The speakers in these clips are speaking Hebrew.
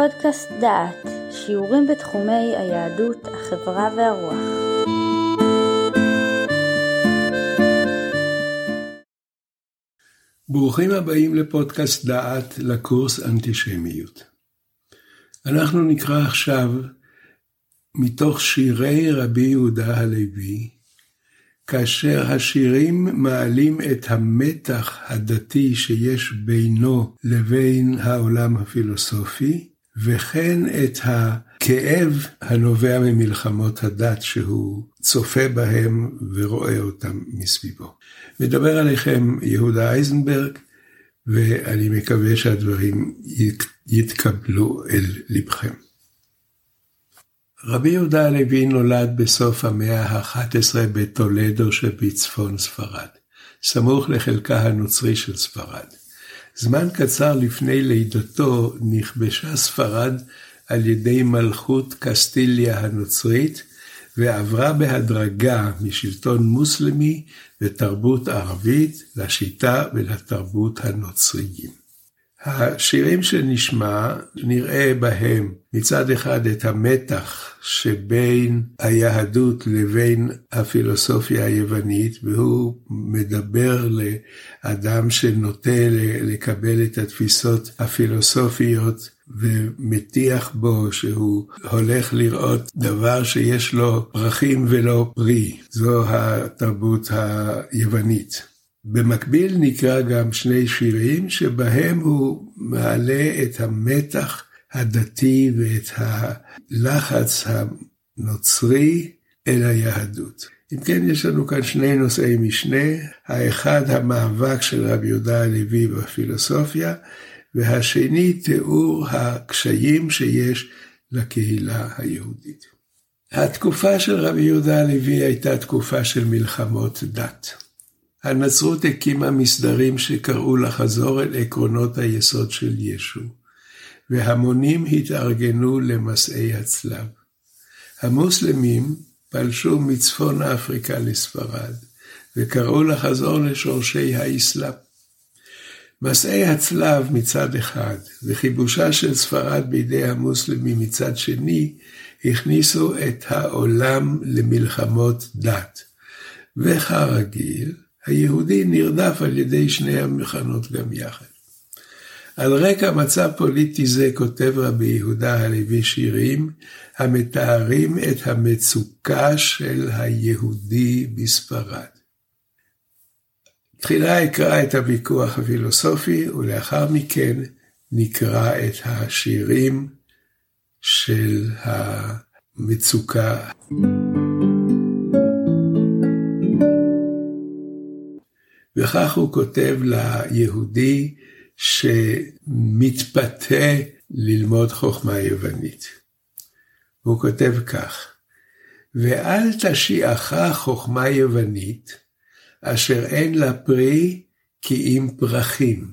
פודקאסט דעת, שיעורים בתחומי היהדות, החברה והרוח. ברוכים הבאים לפודקאסט דעת לקורס אנטישמיות. אנחנו נקרא עכשיו מתוך שירי רבי יהודה הלוי, כאשר השירים מעלים את המתח הדתי שיש בינו לבין העולם הפילוסופי, וכן את הכאב הנובע ממלחמות הדת שהוא צופה בהם ורואה אותם מסביבו. מדבר עליכם יהודה אייזנברג, ואני מקווה שהדברים יתקבלו אל לבכם. רבי יהודה הלוי נולד בסוף המאה ה-11 בטולדו שבצפון ספרד, סמוך לחלקה הנוצרי של ספרד. זמן קצר לפני לידתו נכבשה ספרד על ידי מלכות קסטיליה הנוצרית, ועברה בהדרגה משלטון מוסלמי ותרבות ערבית לשיטה ולתרבות הנוצריים. השירים שנשמע, נראה בהם מצד אחד את המתח שבין היהדות לבין הפילוסופיה היוונית, והוא מדבר לאדם שנוטה לקבל את התפיסות הפילוסופיות ומטיח בו שהוא הולך לראות דבר שיש לו פרחים ולא פרי. זו התרבות היוונית. במקביל נקרא גם שני שירים שבהם הוא מעלה את המתח הדתי ואת הלחץ הנוצרי אל היהדות. אם כן, יש לנו כאן שני נושאי משנה, האחד המאבק של רבי יהודה הלוי בפילוסופיה, והשני תיאור הקשיים שיש לקהילה היהודית. התקופה של רבי יהודה הלוי הייתה תקופה של מלחמות דת. הנצרות הקימה מסדרים שקראו לחזור אל עקרונות היסוד של ישו, והמונים התארגנו למסעי הצלב. המוסלמים פלשו מצפון אפריקה לספרד, וקראו לחזור לשורשי האסלאם. מסעי הצלב מצד אחד, וכיבושה של ספרד בידי המוסלמים מצד שני, הכניסו את העולם למלחמות דת. וכרגיל, היהודי נרדף על ידי שני המחנות גם יחד. על רקע מצב פוליטי זה כותב רבי יהודה הלוי שירים המתארים את המצוקה של היהודי בספרד. תחילה אקרא את הוויכוח הפילוסופי ולאחר מכן נקרא את השירים של המצוקה. וכך הוא כותב ליהודי שמתפתה ללמוד חוכמה יוונית. הוא כותב כך: ואל תשיעך חוכמה יוונית, אשר אין לה פרי כי אם פרחים.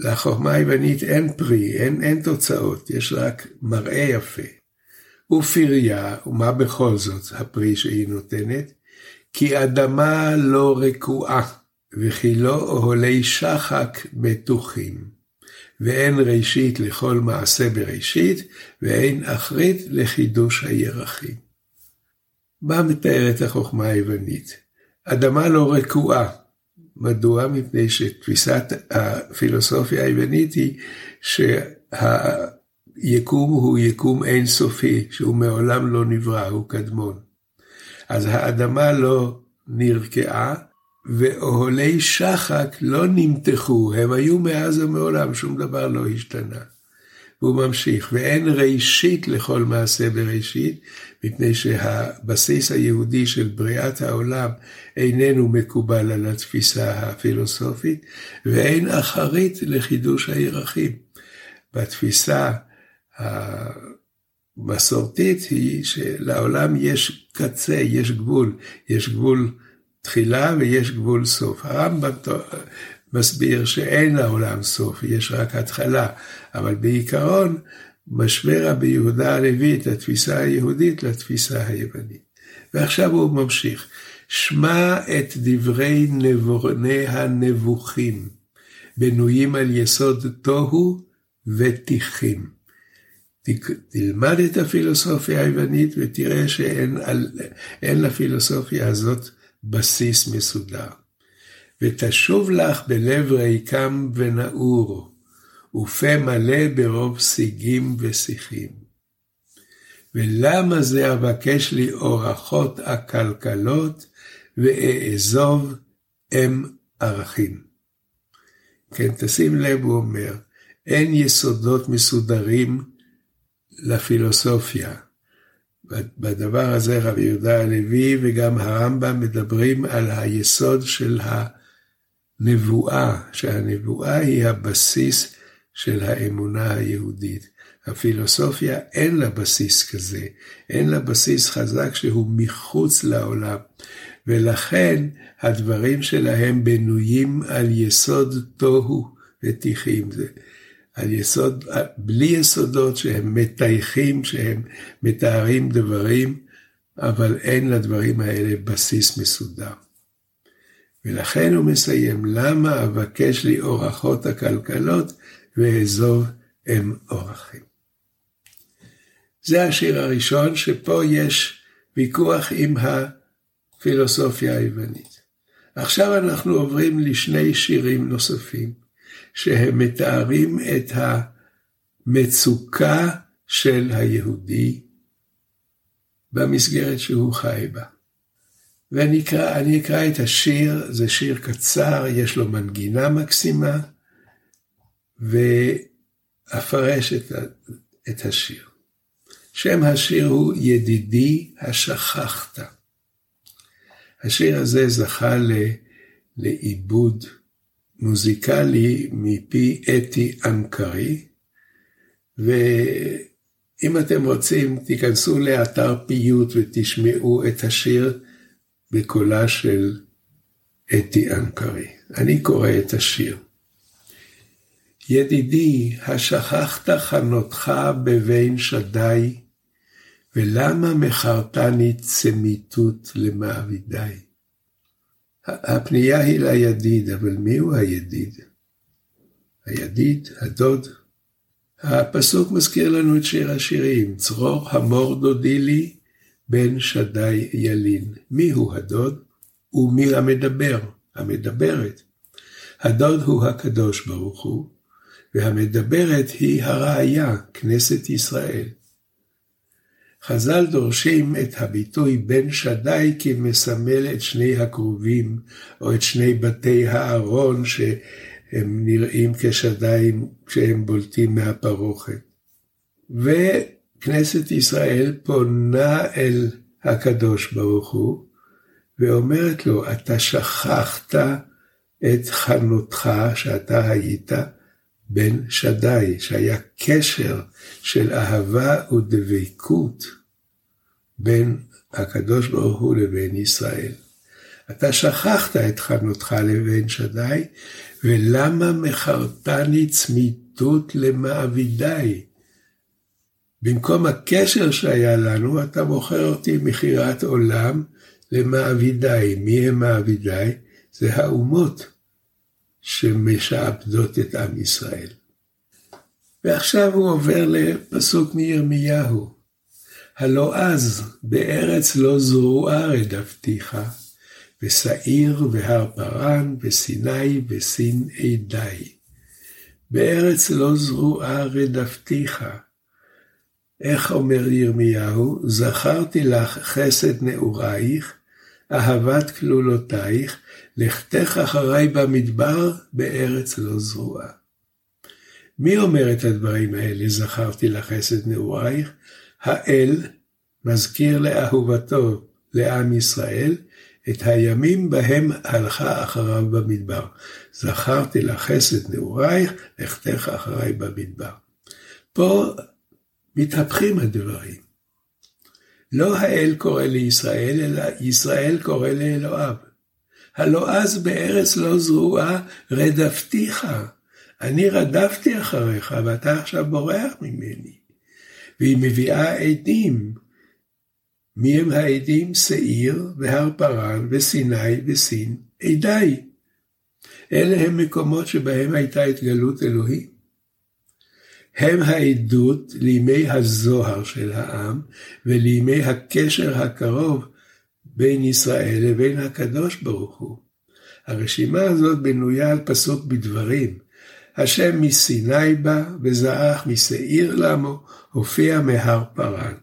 לחוכמה היוונית אין פרי, אין, אין תוצאות, יש רק מראה יפה. ופריה, ומה בכל זאת הפרי שהיא נותנת? כי אדמה לא רקועה. וכי לא אוהלי שחק בטוחים, ואין ראשית לכל מעשה בראשית, ואין אחרית לחידוש הירחים. מה מתארת החוכמה היוונית? אדמה לא רקועה. מדוע? מפני שתפיסת הפילוסופיה היוונית היא שהיקום הוא יקום אינסופי, שהוא מעולם לא נברא, הוא קדמון. אז האדמה לא נרקעה, ואוהלי שחק לא נמתחו, הם היו מאז ומעולם, שום דבר לא השתנה. והוא ממשיך, ואין ראשית לכל מעשה בראשית, מפני שהבסיס היהודי של בריאת העולם איננו מקובל על התפיסה הפילוסופית, ואין אחרית לחידוש הירחים. בתפיסה המסורתית היא שלעולם יש קצה, יש גבול, יש גבול תחילה ויש גבול סוף. הרמב"ם מסביר שאין לעולם סוף, יש רק התחלה, אבל בעיקרון משווה רבי יהודה הלוי את התפיסה היהודית לתפיסה היוונית. ועכשיו הוא ממשיך, שמע את דברי נבורני הנבוכים, בנויים על יסוד תוהו ותיכים. תלמד את הפילוסופיה היוונית ותראה שאין לפילוסופיה הזאת בסיס מסודר. ותשוב לך בלב ריקם ונעור, ופה מלא ברוב שיגים ושיחים. ולמה זה אבקש לי אורחות עקלקלות, ואעזוב אם ערכים. כן, תשים לב, הוא אומר, אין יסודות מסודרים לפילוסופיה. בדבר הזה רבי יהודה הלוי וגם הרמב"ם מדברים על היסוד של הנבואה, שהנבואה היא הבסיס של האמונה היהודית. הפילוסופיה אין לה בסיס כזה, אין לה בסיס חזק שהוא מחוץ לעולם, ולכן הדברים שלהם בנויים על יסוד תוהו ותיכים. זה על יסוד, בלי יסודות שהם מטייחים, שהם מתארים דברים, אבל אין לדברים האלה בסיס מסודר. ולכן הוא מסיים, למה אבקש לי אורחות הכלכלות ואעזוב אם אורחים. זה השיר הראשון, שפה יש ויכוח עם הפילוסופיה היוונית. עכשיו אנחנו עוברים לשני שירים נוספים. שהם מתארים את המצוקה של היהודי במסגרת שהוא חי בה. ואני אקרא, אקרא את השיר, זה שיר קצר, יש לו מנגינה מקסימה, ואפרש את, את השיר. שם השיר הוא ידידי השכחת. השיר הזה זכה לעיבוד מוזיקלי מפי אתי אנקרי, ואם אתם רוצים, תיכנסו לאתר פיוט ותשמעו את השיר בקולה של אתי אנקרי. אני קורא את השיר. ידידי, השכחת חנותך בבין שדי, ולמה מכרתני צמיתות למעבידי? הפנייה היא לידיד, אבל מי הוא הידיד? הידיד, הדוד. הפסוק מזכיר לנו את שיר השירים, צרור המור דודי לי, בן שדי ילין. מי הוא הדוד? ומי המדבר? המדברת. הדוד הוא הקדוש ברוך הוא, והמדברת היא הראיה, כנסת ישראל. חז"ל דורשים את הביטוי בן שדי כמסמל את שני הקרובים, או את שני בתי הארון שהם נראים כשדיים כשהם בולטים מהפרוכת. וכנסת ישראל פונה אל הקדוש ברוך הוא, ואומרת לו, אתה שכחת את חנותך שאתה היית בן שדי, שהיה קשר של אהבה ודבקות בין הקדוש ברוך הוא לבין ישראל. אתה שכחת את חנותך לבן שדי, ולמה מכרתני צמיתות למעבידי? במקום הקשר שהיה לנו, אתה מוכר אותי מכירת עולם למעבידי. מי הם מעבידי? זה האומות. שמשעבדות את עם ישראל. ועכשיו הוא עובר לפסוק מירמיהו. הלא אז בארץ לא זרועה רדפתיך, ושעיר והר פרן, וסיני וסין עדי. בארץ לא זרועה רדפתיך. איך אומר ירמיהו? זכרתי לך חסד נעורייך, אהבת כלולותייך, לכתך אחריי במדבר, בארץ לא זרועה. מי אומר את הדברים האלה? זכרתי לך חסד נעורייך. האל מזכיר לאהובתו, לעם ישראל, את הימים בהם הלכה אחריו במדבר. זכרתי לך חסד נעורייך, לכתך אחריי במדבר. פה מתהפכים הדברים. לא האל קורא לישראל, אלא ישראל קורא לאלוהיו. הלא אז בארץ לא זרועה רדפתיך. אני רדפתי אחריך, ואתה עכשיו בורח ממני. והיא מביאה עדים. מי הם העדים? שעיר והר פרן וסיני וסין עדיי. אלה הם מקומות שבהם הייתה התגלות אלוהים. הם העדות לימי הזוהר של העם ולימי הקשר הקרוב בין ישראל לבין הקדוש ברוך הוא. הרשימה הזאת בנויה על פסוק בדברים. השם מסיני בא וזעך משעיר למו, הופיע מהר פרן.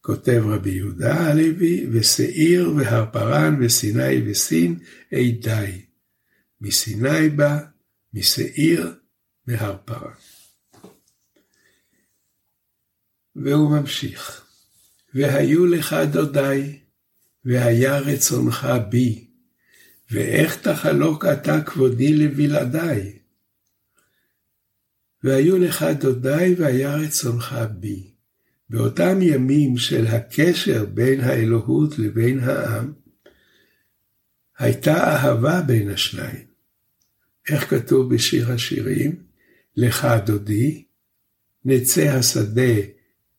כותב רבי יהודה הלוי, ושעיר והר פרן וסיני וסין עדי. מסיני בא, משעיר, מהר פרן. והוא ממשיך, והיו לך דודי, והיה רצונך בי, ואיך תחלוק אתה כבודי לבלעדי? והיו לך דודי והיה רצונך בי. באותם ימים של הקשר בין האלוהות לבין העם, הייתה אהבה בין השניים. איך כתוב בשיר השירים? לך דודי, נצא השדה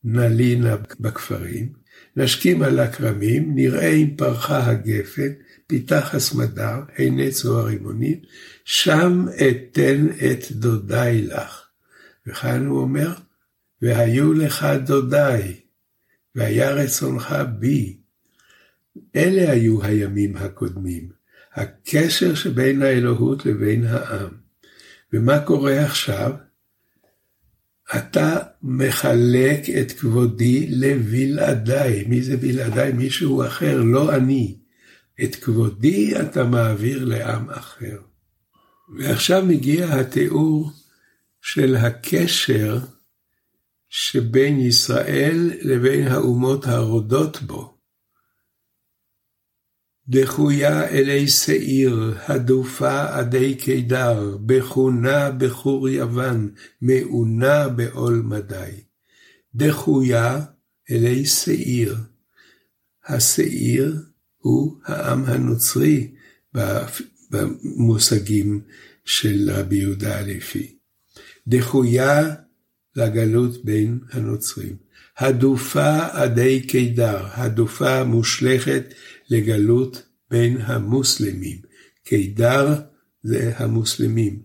נלינה בכפרים, נשכים על הכרמים, נראה אם פרחה הגפן, פיתח הסמדר, עיני צוהר רימונים, שם אתן את דודי לך. וכאן הוא אומר, והיו לך דודי, והיה רצונך בי. אלה היו הימים הקודמים, הקשר שבין האלוהות לבין העם. ומה קורה עכשיו? אתה מחלק את כבודי לבלעדיי. מי זה בלעדיי? מישהו אחר, לא אני. את כבודי אתה מעביר לעם אחר. ועכשיו מגיע התיאור של הקשר שבין ישראל לבין האומות הרודות בו. דחויה אלי שעיר, הדופה עדי קידר, בחונה בחור יוון, מעונה בעול מדי. דחויה אלי שעיר. השעיר הוא העם הנוצרי במושגים של רבי יהודה הלפי. דחויה לגלות בין הנוצרים. הדופה עדי קידר, הדופה מושלכת לגלות בין המוסלמים. קידר זה המוסלמים.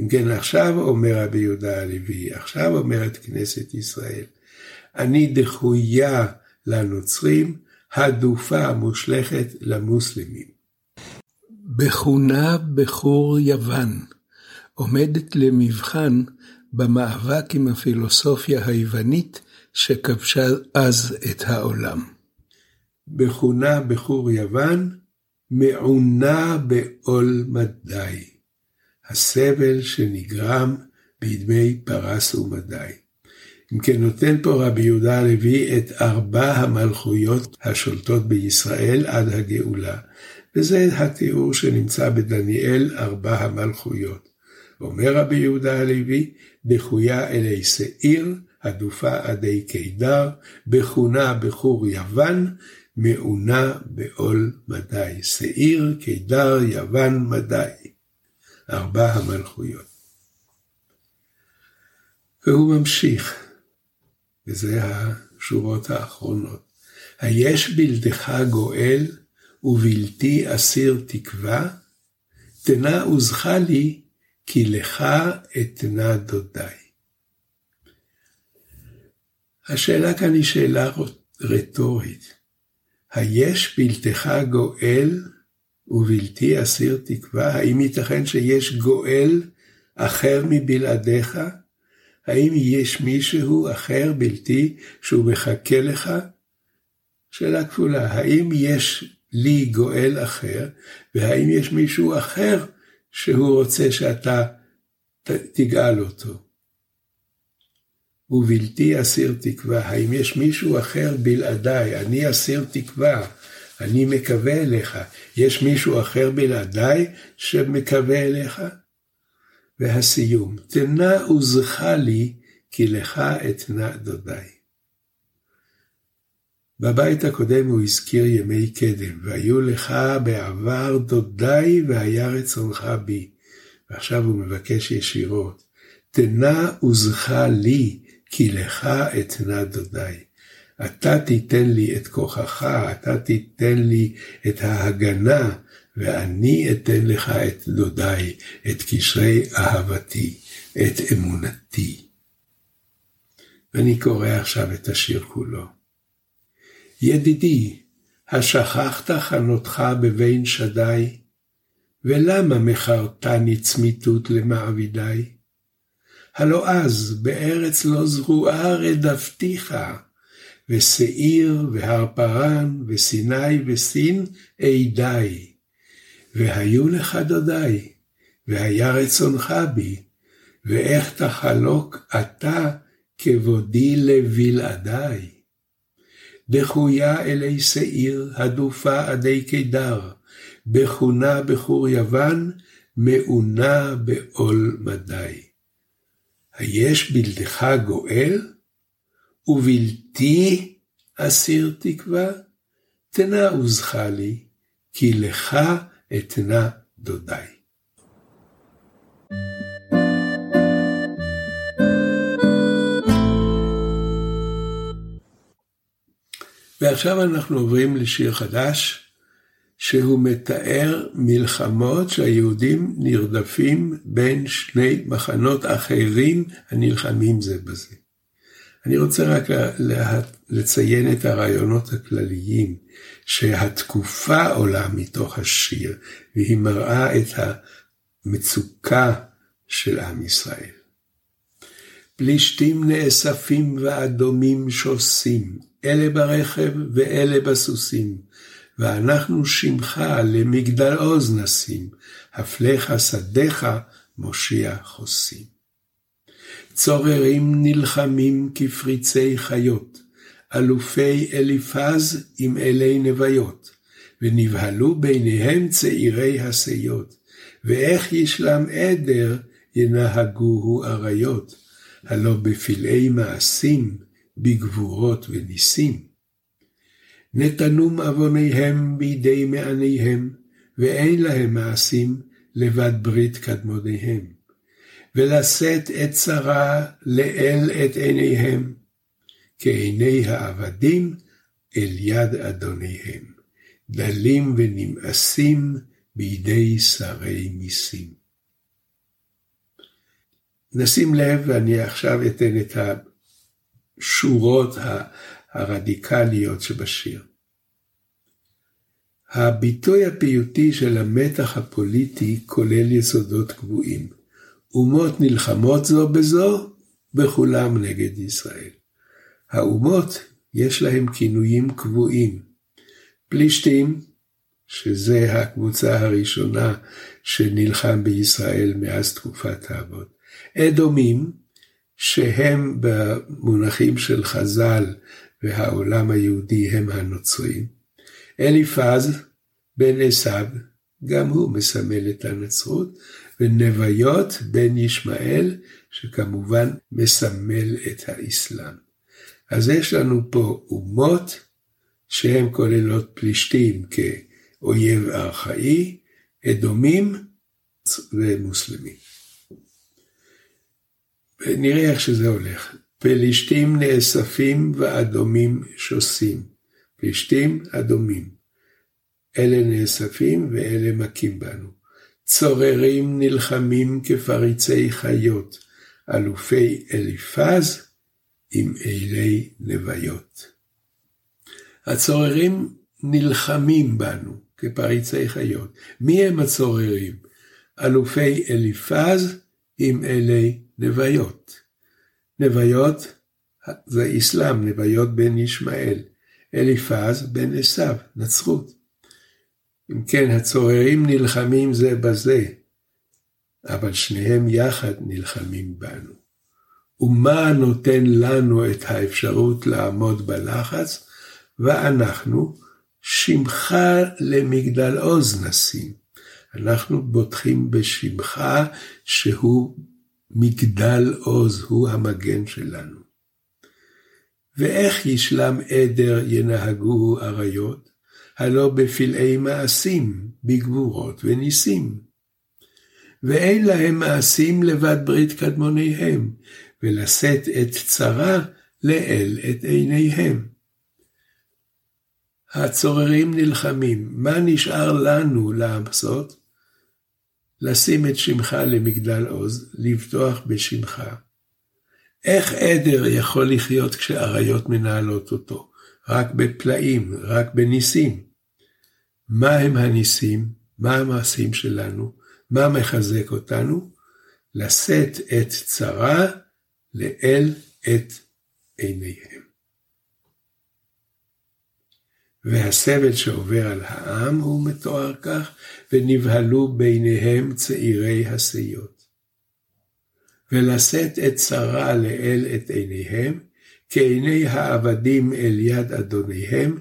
אם כן, עכשיו אומר רבי יהודה הלוי, עכשיו אומרת כנסת ישראל, אני דחויה לנוצרים, הדופה מושלכת למוסלמים. בכונה בחור יוון, עומדת למבחן במאבק עם הפילוסופיה היוונית שכבשה אז את העולם. בכונה בחור יוון, מעונה בעול מדי, הסבל שנגרם בידי פרס ומדי. אם כן נותן פה רבי יהודה הלוי את ארבע המלכויות השולטות בישראל עד הגאולה, וזה התיאור שנמצא בדניאל ארבע המלכויות. אומר רבי יהודה הלוי, דחויה אלי שעיר, הדופה עדי קידר, בכונה בחור יוון, מעונה בעול מדי. שעיר, קידר, יוון, מדי. ארבע המלכויות. והוא ממשיך, וזה השורות האחרונות. היש בלתך גואל ובלתי אסיר תקווה, תנה עוזך לי כי לך אתנה דודי. השאלה כאן היא שאלה רטורית. היש בלתך גואל ובלתי אסיר תקווה? האם ייתכן שיש גואל אחר מבלעדיך? האם יש מישהו אחר בלתי שהוא מחכה לך? שאלה כפולה, האם יש לי גואל אחר, והאם יש מישהו אחר שהוא רוצה שאתה תגאל אותו? ובלתי אסיר תקווה. האם יש מישהו אחר בלעדיי? אני אסיר תקווה, אני מקווה אליך. יש מישהו אחר בלעדיי שמקווה אליך? והסיום, תנה עוזך לי, כי לך אתנה דודי. בבית הקודם הוא הזכיר ימי קדם, והיו לך בעבר דודי והיה רצונך בי. ועכשיו הוא מבקש ישירות, תנה עוזך לי, כי לך אתנה דודי. אתה תיתן לי את כוחך, אתה תיתן לי את ההגנה, ואני אתן לך את דודי, את קשרי אהבתי, את אמונתי. ואני קורא עכשיו את השיר כולו. ידידי, השכחת חנותך בבין שדי? ולמה מכרתני צמיתות למעבידי? הלא אז בארץ לא זרועה רדפתיך, ושעיר והר פרן וסיני וסין עדי. והיו לך דודי, והיה רצונך בי, ואיך תחלוק אתה כבודי לבלעדי. דחויה אלי שעיר, הדופה עדי קידר, בחונה בחור יוון, מעונה בעול מדי. היש בלתך גואל? ובלתי אסיר תקווה? תנה עוזך לי, כי לך אתנה דודי. ועכשיו אנחנו עוברים לשיר חדש, שהוא מתאר מלחמות שהיהודים נרדפים בין שני מחנות אחרים הנלחמים זה בזה. אני רוצה רק לציין את הרעיונות הכלליים, שהתקופה עולה מתוך השיר, והיא מראה את המצוקה של עם ישראל. פלישתים נאספים ואדומים שוסים, אלה ברכב ואלה בסוסים, ואנחנו שמך למגדל עוז נשים, הפלך שדיך מושיע חוסים. צוררים נלחמים כפריצי חיות, אלופי אליפז עם אלי נוויות, ונבהלו ביניהם צעירי השיות, ואיך ישלם עדר ינהגוהו אריות, הלא בפלאי מעשים, בגבורות וניסים. נתנום עווניהם בידי מעניהם, ואין להם מעשים לבד ברית קדמוניהם. ולשאת את צרה לאל את עיניהם, כעיני העבדים אל יד אדוניהם, דלים ונמאסים בידי שרי מיסים. נשים לב, ואני עכשיו אתן את השורות הרדיקליות שבשיר. הביטוי הפיוטי של המתח הפוליטי כולל יסודות קבועים. אומות נלחמות זו בזו, בכולם נגד ישראל. האומות יש להם כינויים קבועים. פלישתים, שזה הקבוצה הראשונה שנלחם בישראל מאז תקופת האבות. אדומים, שהם במונחים של חז"ל והעולם היהודי הם הנוצרים. אליפז בן עשיו, גם הוא מסמל את הנצרות, ונוויות בן ישמעאל, שכמובן מסמל את האסלאם. אז יש לנו פה אומות שהן כוללות פלישתים כאויב ארכאי, אדומים ומוסלמים. ונראה איך שזה הולך. פלישתים נאספים ואדומים שוסים. פלישתים אדומים. אלה נאספים ואלה מכים בנו. צוררים נלחמים כפריצי חיות, אלופי אליפז עם אלי נוויות. הצוררים נלחמים בנו כפריצי חיות. מי הם הצוררים? אלופי אליפז עם אלי נוויות. נוויות זה אסלאם, נוויות בן ישמעאל. אליפז בן עשיו, נצרות. אם כן, הצוררים נלחמים זה בזה, אבל שניהם יחד נלחמים בנו. ומה נותן לנו את האפשרות לעמוד בלחץ? ואנחנו שמך למגדל עוז נשים. אנחנו בוטחים בשמך שהוא מגדל עוז, הוא המגן שלנו. ואיך ישלם עדר ינהגוהו אריות? הלא בפלאי מעשים, בגבורות וניסים. ואין להם מעשים לבד ברית קדמוניהם, ולשאת את צרה לאל את עיניהם. הצוררים נלחמים, מה נשאר לנו לעשות? לשים את שמך למגדל עוז, לבטוח בשמך. איך עדר יכול לחיות כשאריות מנהלות אותו? רק בפלאים, רק בניסים. מה הם הניסים? מה המעשים שלנו? מה מחזק אותנו? לשאת את צרה לאל את עיניהם. והסבל שעובר על העם הוא מתואר כך, ונבהלו ביניהם צעירי השיות. ולשאת את צרה לאל את עיניהם, כעיני העבדים אל יד אדוניהם,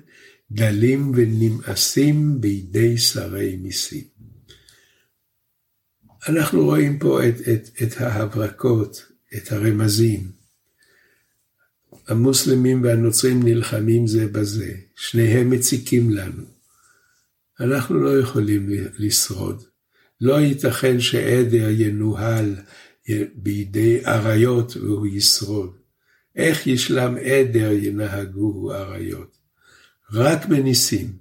דלים ונמאסים בידי שרי מיסים. אנחנו רואים פה את, את, את ההברקות, את הרמזים. המוסלמים והנוצרים נלחמים זה בזה, שניהם מציקים לנו. אנחנו לא יכולים לשרוד. לא ייתכן שעדר ינוהל בידי אריות והוא ישרוד. איך ישלם עדר ינהגוהו אריות? רק בניסים.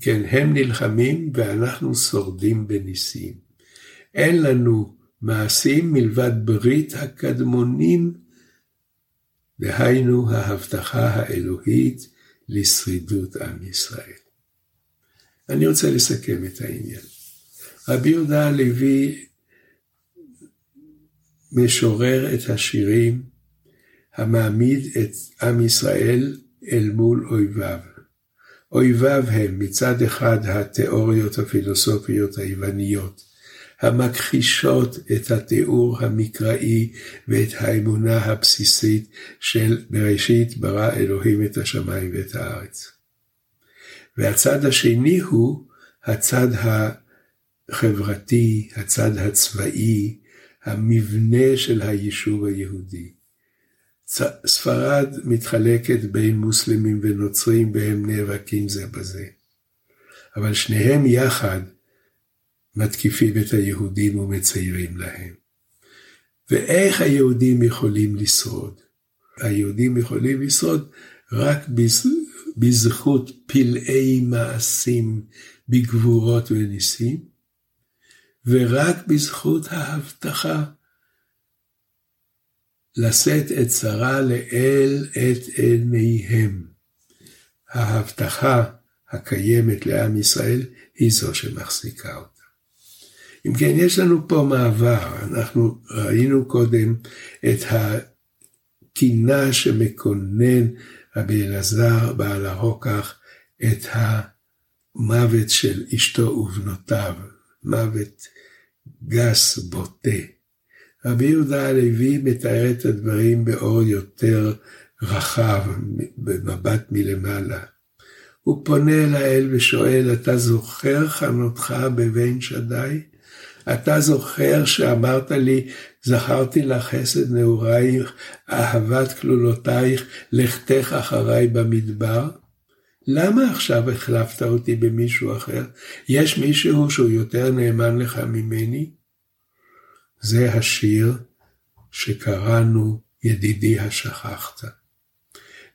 כן, הם נלחמים ואנחנו שורדים בניסים. אין לנו מעשים מלבד ברית הקדמונים, דהיינו ההבטחה האלוהית לשרידות עם ישראל. אני רוצה לסכם את העניין. רבי יהודה הלוי משורר את השירים המעמיד את עם ישראל אל מול אויביו. אויביו הם מצד אחד התיאוריות הפילוסופיות היווניות, המכחישות את התיאור המקראי ואת האמונה הבסיסית של בראשית ברא אלוהים את השמיים ואת הארץ. והצד השני הוא הצד החברתי, הצד הצבאי, המבנה של היישוב היהודי. ספרד מתחלקת בין מוסלמים ונוצרים והם נאבקים זה בזה. אבל שניהם יחד מתקיפים את היהודים ומציירים להם. ואיך היהודים יכולים לשרוד? היהודים יכולים לשרוד רק בזכות פלאי מעשים בגבורות וניסים, ורק בזכות ההבטחה לשאת את שרה לאל את עיניהם. ההבטחה הקיימת לעם ישראל היא זו שמחזיקה אותה. אם כן, יש לנו פה מעבר, אנחנו ראינו קודם את הקינה שמקונן רבי אלעזר בעל הרוקח את המוות של אשתו ובנותיו, מוות גס בוטה. רבי יהודה הלוי מתאר את הדברים באור יותר רחב, במבט מלמעלה. הוא פונה אל האל ושואל, אתה זוכר חנותך בבין שדי? אתה זוכר שאמרת לי, זכרתי לך חסד נעורייך, אהבת כלולותייך, לכתך אחריי במדבר? למה עכשיו החלפת אותי במישהו אחר? יש מישהו שהוא יותר נאמן לך ממני? זה השיר שקראנו ידידי השכחת.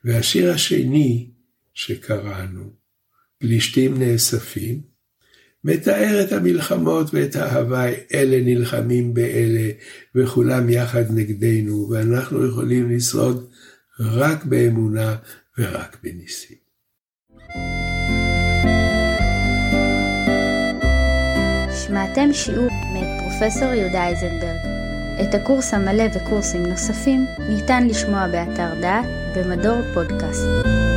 והשיר השני שקראנו, פלישתים נאספים, מתאר את המלחמות ואת האהבה, אלה נלחמים באלה, וכולם יחד נגדנו, ואנחנו יכולים לשרוד רק באמונה ורק בניסים. שמעתם שיעור מאת פרופסור יהודה איזנברג. את הקורס המלא וקורסים נוספים ניתן לשמוע באתר דעת במדור פודקאסט.